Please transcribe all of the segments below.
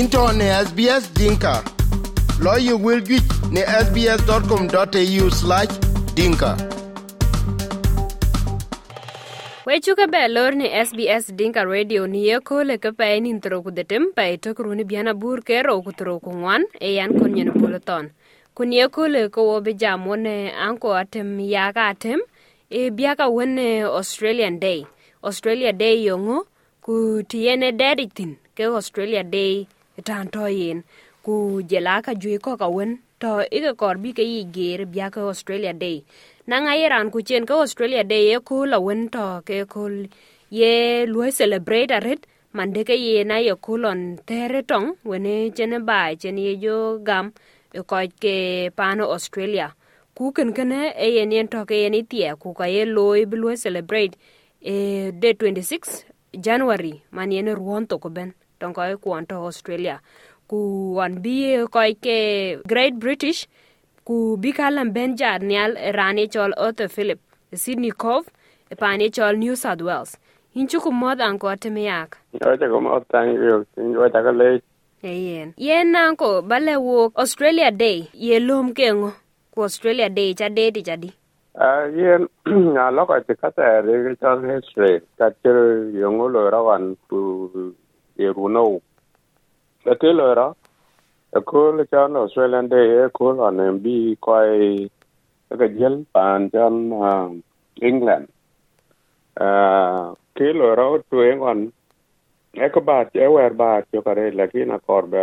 into ne SBS Dinka. Lawyer will get ne sbs.com.au slash dinka. we chuka be lor ni SBS Dinka Radio ni ye kole ke pe ni ntro ku detem pe to kru ni biana bur ke ro ku tro ku ngwan e yan kon nyen poloton kun ye kole ko wo be jam wone anko atem ya ka atem e bia ka wone Australian Day Australia Day yongo ku tiene deditin ke Australia Day tan to yin. Ku jela ka jui ko ka wen to ike kor bi ke yi ger bia ka Australia Day. Na nga iran ku chen ka Australia Day ye ku la wen to ke ku ye luo celebrate arit mande ke ye na ye kulon tere tong. Wene chene bai, chen ye jo gam. E ko ke pano Australia. Ku ken kene e, e yen yen to ke yen itie ku ka ye loy bi luo celebrate. E day 26 January, man yen ruon to ko ben. tonkoye kuwon to australia. Kuwon bi koyke great british ku bi kalan ben nial rani chol arthur philip sydney cove pani chol new south wales. Hinchu ku moth anko timiyak ocha ko moth tang yo ocha ko le yen yen anko bale wo australia day ye lom kengo? Ku australia day cha day ti jadi a ah, yen a lokati kata re chol history katir yongo lo rawan ku ye runo no te e lo ra? A ko le cha no Australian Day e ko la ne bi ko ai e ka jel pan chan England. A te lo ra tu e wan e ko ba e wer ba yo ka re la ki na kor ba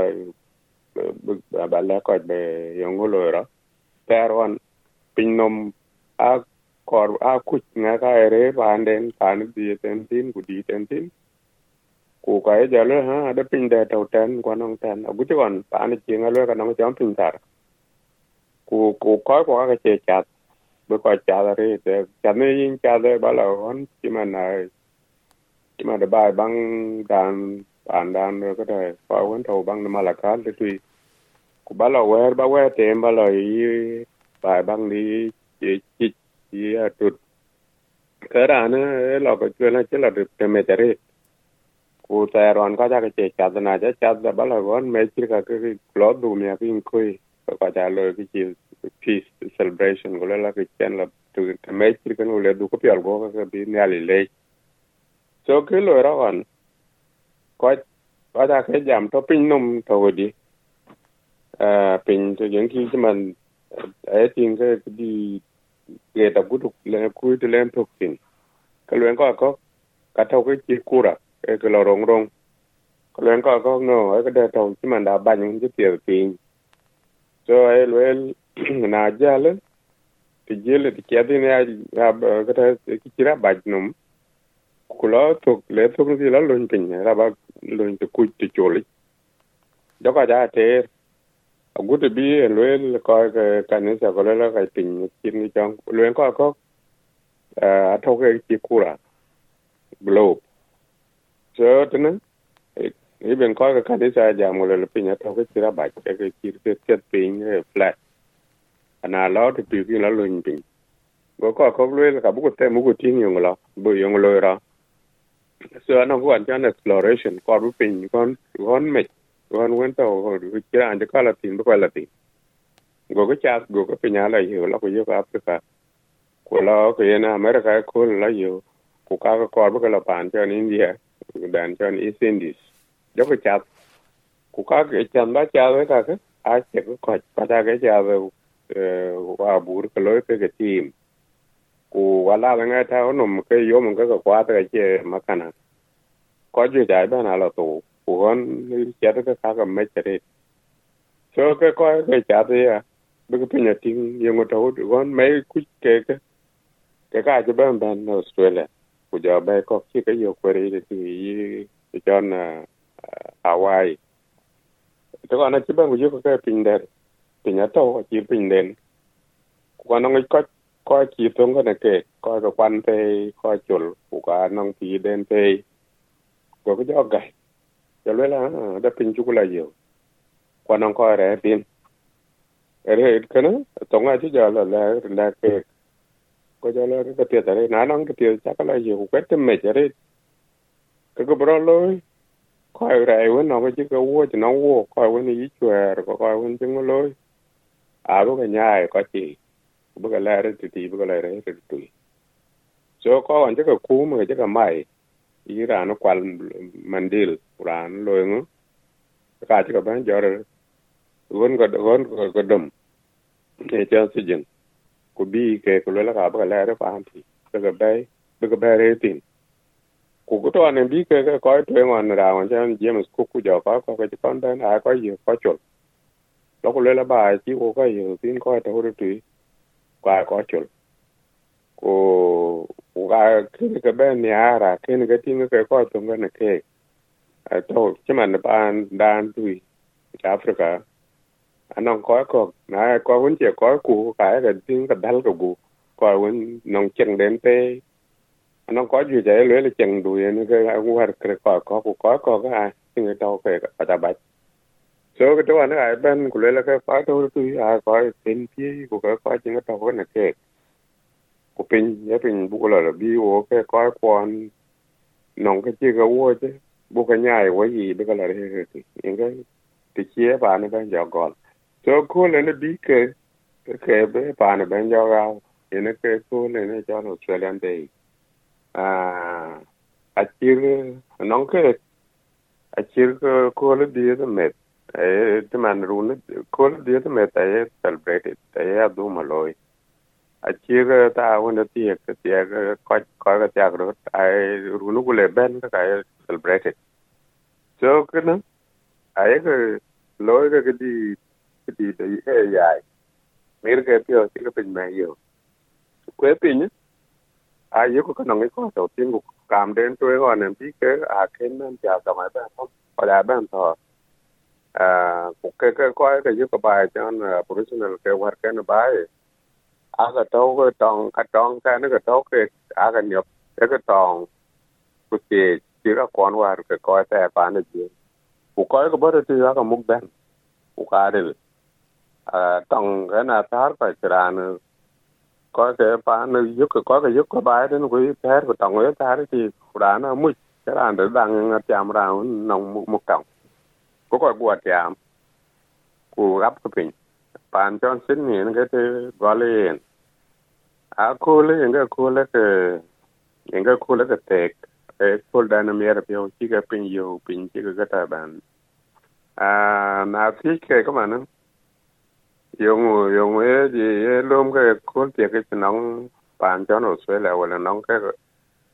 ba la ko be yongo lo ra. Ter wan pin a kor, a kuch nga ka re, ba den pan di ten tin, ku di ten tin ku ka e jalo ha da pin da tau ten kwa nong ten a guti kon pan chi nga lo ka nong chom pin tar ku ku ko ko ka che chat be ko cha da re te cha ne yin cha da ba la on chi ma na chi ma da ba bang dan pan dan ko da pa wen tau bang ma la ka le tui ku ba la wer ba wer tem ba la yi ba bang ni chi chi chi a tut ka ra na lo ko là na chi la de te me u ku ta ron ka ja ka che cha na ja cha da ba la gon me chi ka ke lo du mi a kin kui ko ka ja lo ki chi peace celebration gọi la ki chen la tu te me chi ka no le du ko pi al go ka bi ne ali le so ke lo ra wan ko ka ja ke jam to pin num to di à pin to những khi mình ấy tiền cái đi ge ta gudu lên ku te lên thuộc tiền cái luyện có có cả thâu cái chi kura e ke lo rong rong ka luen ko ko no e ka de tau chi man da ba chi pie pin so e luen na ja le ti je le ti ke ya ya ka ta ki chi ra ba num ku lo tok le tok ni la luen pin ra ba luen te ku ti choli do ka ja te agude bi e luel ko ke kanisa ko la ka pin kin ni chang luen ko ko a to ke ki kura globe so tene e ko ka kanisa ja mo le pinya to ke tira ba ke ke ki ke ke pin e flat ana lo to pi ki la luen pin go ko ko lo ka bu ko te mu ko tin yung la bu yong lo ra so ana ko an jan exploration ko bu pin kon kon me kon wen to kira an ande kala tin ba kala tin go ko cha go ko pinya la yo la ko yo ka afrika ko la ko yena america ko la yo ko ka ko ko ba la pan chan india dan chon isindis. Indies yo ko chat ko ka ke chan ba cha we ka ke a che ko ko pa ta ke cha we wa bur ko lo pe ke tim. Ku wala la nga ta no mo ke yo mo ke ko ta ke makana. Ko ju dai ba na lo to kugon chata ka kaka mechere so ke ko ke chata ya big pinya ting yung to gon mai ku ke ke ke ka je ban ban australia kujabai ko kika yo kwere ite ti yi ichon na Hawaii to kana chiba ngujo ko ka pinder pinya to ko chi pinden ko kana ngi ko ko chi tong ko na ke ko ko kwan te ko chul ko ka nong ti den te ko ko jo ga jo le la da pin chu la yo ko nong ko re pin re kana tonga chi ja la la la ke ko cái ka cho tare na tiền đấy nãy nó cái ji chắc là nhiều quét thêm mệt rồi cái cái bro lôi. Rai wen no ji cái wo ji no wo ko ai wen yi chwer ko ko ai wen chung lôi. À bu cái nhai ko ti bu ka la re ti bu ka la re ti tu so ko an ji ka ku me ji ka mai yi ra no kwal mandil ran lo ngo ka chỉ ka ban jor wen ko wen ko dum ke cha si jin ku bi ke ku la ka ba la re pa ti be ga bay be ga bay re tin. Ku ku to ne bi ke ke ko to ngon ra wan jan james ku ku jo ko ko ke kon dan a ko yi ko chol lo ku le la ba ti ku ko yi tin ko to ru tu kwa ko chol ku ku ga ke ke ben ni ara ke ne ke tin ke ko to ngene ke a to chi man ban dan tu afrika anong ko ko na ko won che ko ku ka ga tin ka dal ko gu ko won nong cheng den pe nó ju gì le le là chừng đuôi ne cái cũng phải kre có ko ku có ko cái a nhưng người đâu cái cái ta ba so cái to này ai bên ku le là cái có to tu a có tên phía ku cái có ching cái đâu cái này ke ku pin ye pin bu là là bi ô cái có quan. Nong cái chi cái wo chứ. Bu cái nhai cái gì bây giờ là cái ti cái thì chia ba nó bên giờ còn cho cô lên nó bị cái cái cái bé bà nó bên giao rau thì nó cái cô lên nó cho nó chơi lên đây à à chỉ nó cái à chỉ cô lên đi đó celebrate ấy à đủ mà lôi. À ta hôm đó thì cái coi coi cái tiệc rồi. Ai run cũng celebrate cho cái nó. Ấy cái lôi cái mir ke ti o ti ke pin me yo kwe pin a yu ko nong ko to tingu kam den to ko nem pi ke a ken men ja ka ma ba ko pa da ban to a ku ke ke ko ke yu ko ba jan professional ke war ke na ba a ka to ko tong ka tong ka ne ka to ke a ka nyop ke ka tong ku ti ti ka kon war ke ko ta pa ne ji ku ko ko ba ti ka muk ben ku ka de a À, tong cái na tar ko tra ne có cái phá nó giúp có cái giúp có bài đến quý thế của tổng ấy ta thì đã nó mũi cái là để đang chạm ra nòng một một cổng có coi bùa chạm. Của gấp cái bình. Bàn cho xin nhỉ cái thứ gọi lên à cô lấy những cái cô lấy ờ, cái những cái cô lấy cái tệ cái cô đang làm việc biểu chỉ cái bình yêu bình chỉ cái cái bàn. À nào thích cái cái mà nó yung yung e di e lom ke kul ti ke nong pan cho no swe la wala nong ke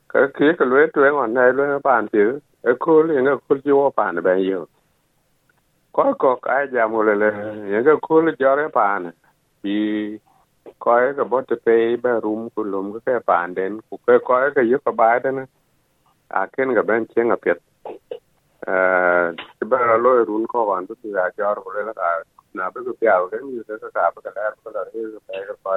ke ki ke lwe tu ngon nai lwe pan ti e kul yin ke kul ji wo pan ba yo ko ko ka ja mo le le yin ke kul jo re pan bi ko ke bo te pe ba rum ku lum ke pan den ku ke ko ke yu ka ba den a ken ga ben chen a pet eh ba lo run ko wan tu ga jo ro le la na bữa cái piao ni như ka cái ka cái lá la cái ga pa ga pa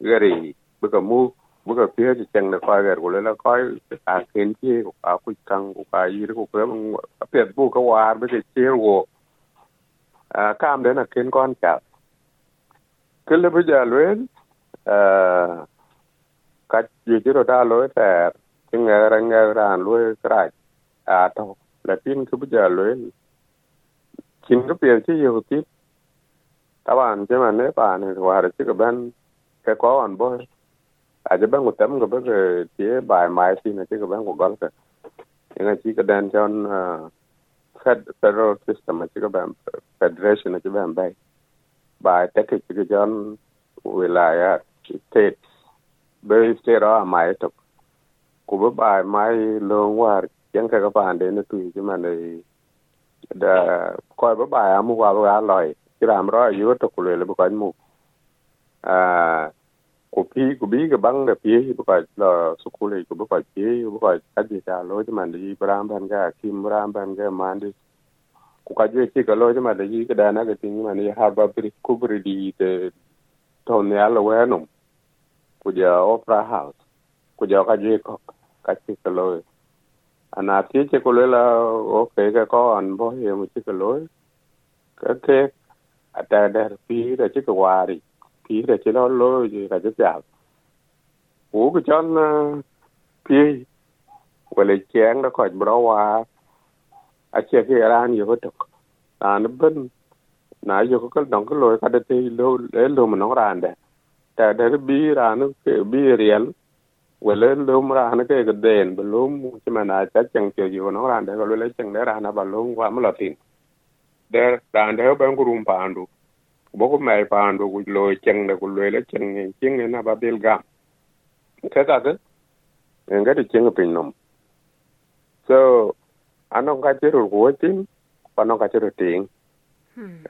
ga ri bu cái mu bu cái phía chỉ chân na pa cái rồi là coi à kiến chi, của à quy căng, của à gì đó của cái bằng biệt bu cái hoa bữa cái chia của à cam đấy là kiến con cả cái là bây giờ luôn à cái gì chứ rồi ta lối แต่ cái nghe ra nghe ra lối cái à đâu là tin cái bây giờ luôn chính cái việc chứ nhiều tiếp an bo a je ban utam ga ba ke tie ba mai si ne ci ga ban ko gal ka ina ci ga dan jon fed, federal system ci ga ban federation ci ban bai ba ta ke ci ga jon wilaya state be state a mai to ku ba ba mai lo war yan cái ga ba de ne tu ci man da ko ba ba amu wa ba loi kiram ro yu to ku le bu kan mu. Ah, A ku pi ku bi ga bang da pi bu ka la su ku le ku bu ka pi bu ka ka ji ta lo ji man di bram ban ga kim bram ban ga man di ku ka je ki ga lo ji man di ga da na ga tin man ya ha ba pri ku bri di de to ne ala we no ku ja opera house. Ku ja ka je ko ka ki ga lo. Ana ti che ku le la o ke ga ko an bo he mu chi ga lo. Ka ke ata der pi da ci wari pi da ci lo lo ka ci ja u ku chon pi wala cheng da ko bro wa a che ke ran yo tok ran ben na yo ko dong ko loy ka de te lo le lo mo ran de ta de bi ran ke bi riel wele lo mo ran ke ke den be lo mu che ma na cha chang che yo no ran de ko le chang de ran ba lo wa mo lo tin de dande he ben gurum pandu. Pa andu bo ko mai pandu ku lo cheng de ku le chang cheng ne na ba bil gam ke ka ke nga de cheng pin nom. So anong ka chiru ku tin anong ka chiru ting.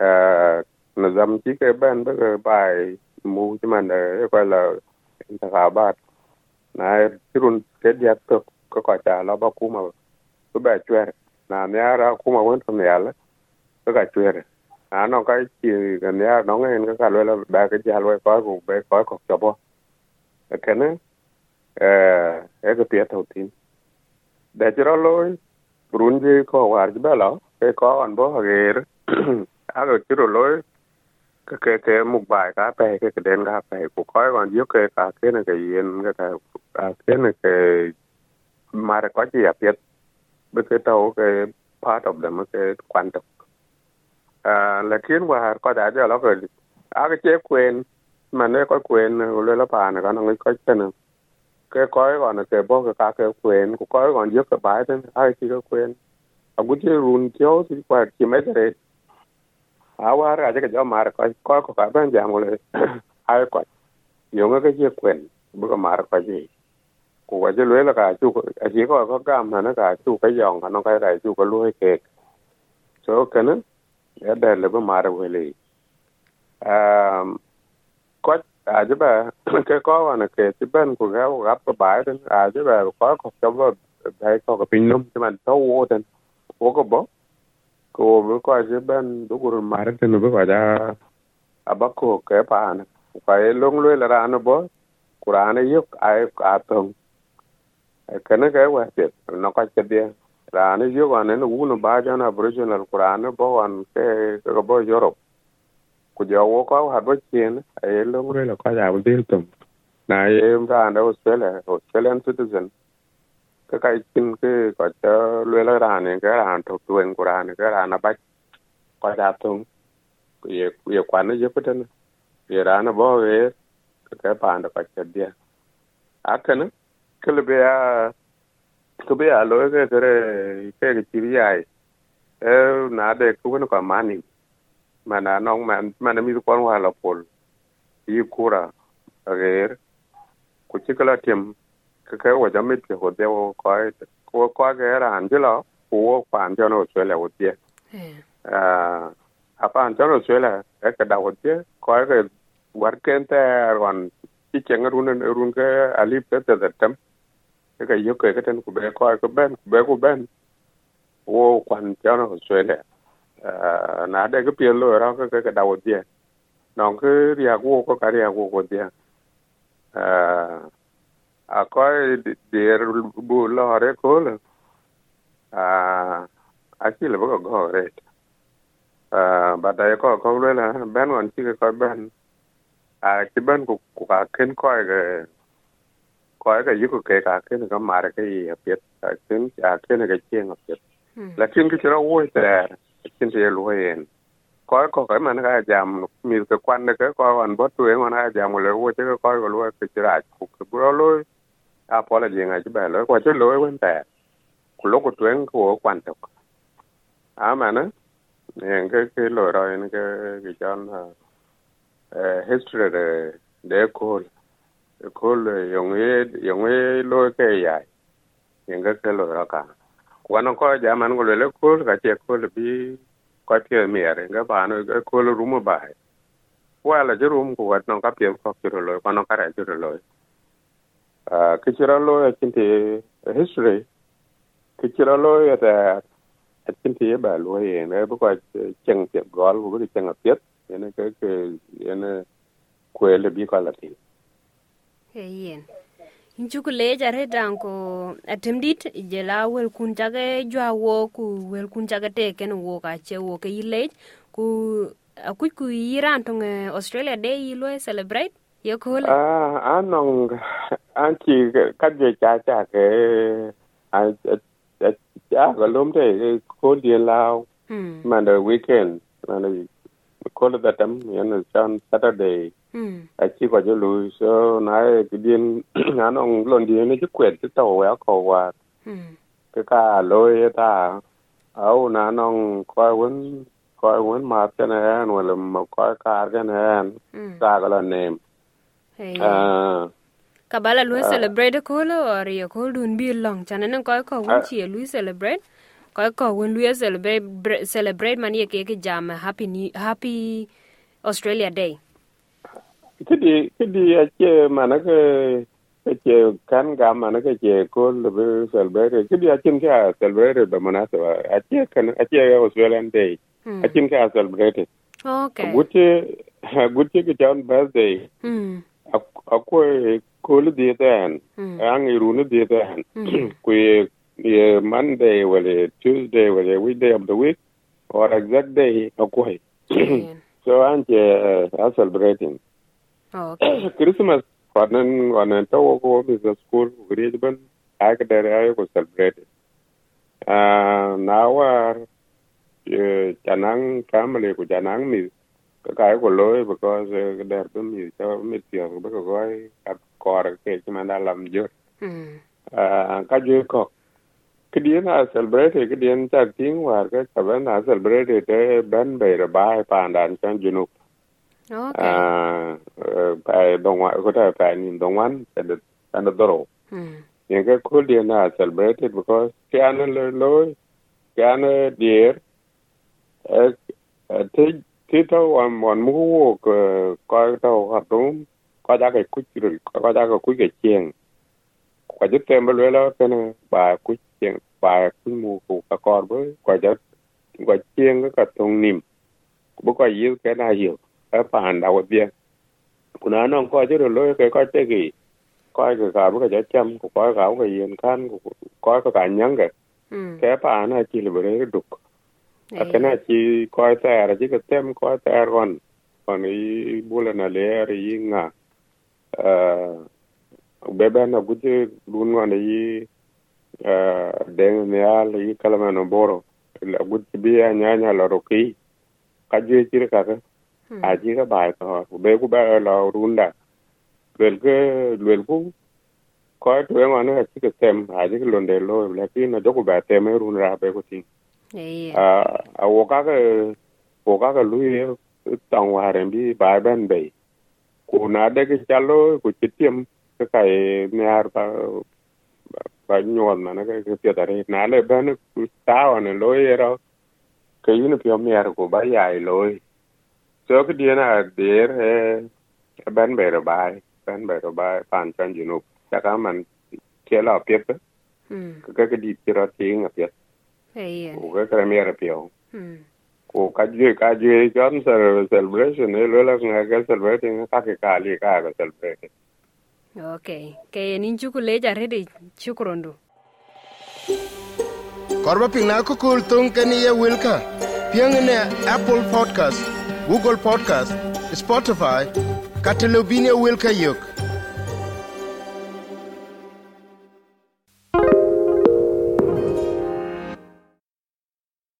Eh na zam chi ke ben ba ke bai mu chi man de ko la ta ka ba. Na chirun ke dia to ko ko cha la ba ku ma ku ba chwer na ne ara ku ma won to ne ala ko ka chwer anong ka chi ga ne no ngen ka ka la ba ke ja lo ko ko be ko ko cho bo ke ne eh e ke pia to tin. De chiro loy brunji ko war bela ke ko an bo ger alo chiro loy ke ke ke muk bai ka pe ke ke den ka pe ku ko wan yo ke ka ke ne ke yen ke ka ka ke ne ke mare ko ji ya pet be ke to ke part of them ke quantum ah lakin war ko da jo lo ke a ke che kwen mane ko kwen le này, pa na ka no cái chen cái ko còn cái bố cái ka ke kwen ku ko còn giúp cái bài ten ai chỉ ke quên. A cũng chỉ run tio thì qua chỉ mấy thế à qua ra cái ke mà có có có cái bên giang rồi ai có dùng cái chế quên bữa cái mà có gì. Cũng ku wa lưới là cả chú à, chỉ có có cam là nó cả chú cái giòn nó cái này chú cái lưới kẹt. Số cái nữa ya da le bu mar um ko ajiba ke ko wana ke ti ben ku ga ga pa ba den a je ko ko cho ba dai ko ko pin num ti man to wo den wo ko bo ko bu ko ajiba ben du gur mar den bu ko da a ke pa na ko ye long lo la ran bo quran yuk ay ka tong ke ne ke wa ti no ka che dia ran yu wa ne nu ba jana aboriginal quran bo wan ke ko bo yoro ku jo wo ko ha bo chien e lo ngre lo ka ja bu dil tum. Na e ra na australia australian citizen. Ka kai tin ke có cho lue la ra ne ka ra to tuen ku ra ne ka ra na ba ka ja tum. Ye ye kwa ne ye peten ye ra na bo về, ka ka pa na ka đi. dia. Cái ka cái ke le be a ke be a lo ke ke ke ke chi bi ai e na de ku ne ka mani mana nong man mana mi ko wa la pol yi kura ager ku ci kala tim ka ka wa jamit ke ho de wo ko ko ko ga ra an jilo ku wo pan jo no so le wo tie ah a pan jo no so le e ka da wo tie ko ga war ken te ron ci chen run run ke ali pe te 그러니까 이역거에 그때는 구백고 알고 벤 구백고 벤오 관자는 호수에래 나 내가 별로 라고 그게 다 어디에 넌그 리하고 오고 가리하고 어디야 아 거의 데르 불러하래 콜 아, 아실 뭐가 거 래. à, bà đấy có có đấy là bên còn chỉ có bên à cái bên của của cả khen coi cái coi cái yuko cái cả khen cái mà cái biết cái khen à khen cái chiên biết là khen cái chỗ wo thế chin te lu yen ko ko ko man ga jam mi ke kwan ne ke ko an bo tu en ga jam le wo che ko ko lu ke tira ku ke bro lu a po la jinga ji ba lo ko che lo wen ta ku lo ku tuen ko kwan to a ma na en ke ke lo ro en ke ke eh history de de ko ko yong ye lo ke ya en ke lo ra ka wannan ko jaman ko le ko ka ce ko bi ko te mere ga ba no ga ko rumo ba wala je rum ko wat non ka pe ko kiro lo ko non ka ra kiro lo ah ke kiro lo ya tinte history ke kiro lo ya ta tinte ba lo ye ne bu ko cheng te gol bu ko cheng a ne ke ke ne ko bi ko la tin yen inchuku le jare dan ko atemdit jela wel kun jage jwa wo ku wel kun jage te ken wo ka che wo ke yile ku aku ku yiran tong australia day yilo celebrate ye ko le ah anong an chi ka je cha cha ke a ya ga lom te ko dien lao Hmm. man the weekend man ko da tam yan chan saturday. A chi ko jo lu so na cái dien na nong lon dien ni chi kwet ti to wa ko wa Hmm. cái ka lôi ta au na nong ko won ko won ma te na an wala ma ko ka ga na an Hmm. ta ga la nem Hey. ah Kabala lui celebrate ko lo or ye ko dun bi long chana nan ko ko won chi lui celebrate. Ko ko won lui celebrate bre- celebrate man ye ke ke jam happy new, happy Australia Day. Đi cái đi a che mà nó cái cái che kan ga cái che ko le be celebrate cái đi a chin ka celebrate ba mana sa a che kan a che Australian day a chin ka celebrate Okay. guche guche ke chan birthday Hmm. a ko ko le di tan Hmm. ang i ru ne di tan Mm. ku ye Monday wala Tuesday wala weekday of the week or exact day a ko Yeah. so an che a celebrating. Christmas kwanan kwanan tawo ko business school ban aka da rayu ko celebrate. Ah nawa chanang family ko chanang mi ka kai ko loy because ka dar dum mi ta mi tiyo ba ko goi ka kor ke ki manda lam jo. Hmm. ah ka ju ko. Kidien a celebrate kidien ta ting war ka saban a celebrate te ban be ra ba pandan chan junuk Okay. thể phải nhìn đồng ngoan phải được phải được đồ Hmm. cái cool day là celebrated because cái anh lôi lôi cái anh dear thế thế đâu anh muốn mua cái coi đâu hoạt động coi ra cái cút rồi coi ra cái cút cái chiên coi chút thêm bao nhiêu đó cái này bà cút chiên bà cút mua của các con với coi chút coi chiên cái cái thùng niệm bố coi yêu cái nào ka paan a wa bia ku na non ko ju lo ke ko te gi ko ke ka bu ja cham ku ko ka ko yen kan ku ko ka ka ke hmm. paan a chi le duk a ke na chi ko ke tem ko ta ron kon i bu le na le ri nga. Eh, bebe na guji yi eh, deng nial yi kalama no boro. La guji biya nyanya la roki. Kajwe chiri kaka aji ka bai to be ku ba lo runda lel ke lel ku ko to e manu ha sik tem aji ke londe lo la ki na joku ba tem e run be ku tin a a wo ka ke wo ka ke lu ye tang wa ren bi ba ben be ku na de ke chalo ku chi tem ka kai ne ar ba ba nyol na na ke ke ta re na le ben ku ta wa lo ye ra ke yin pyo mi ar ku ba ya lo ye चौक दिए ना देर है ban bai da bai ban bai da bai pan pan jinu ta ka man ke la pe pe ka ka di pira ti nga pe eh o ka mi ra pe ko ka je ka je jam sar celebration e lo nga ka celebrate ka ka ka li ka ka celebrate okay ke ni chuku le ja re korba pina ko tung ke ye wilka. Piang apple podcast. Google Podcast, Spotify, Katelobinia Wilkayuk.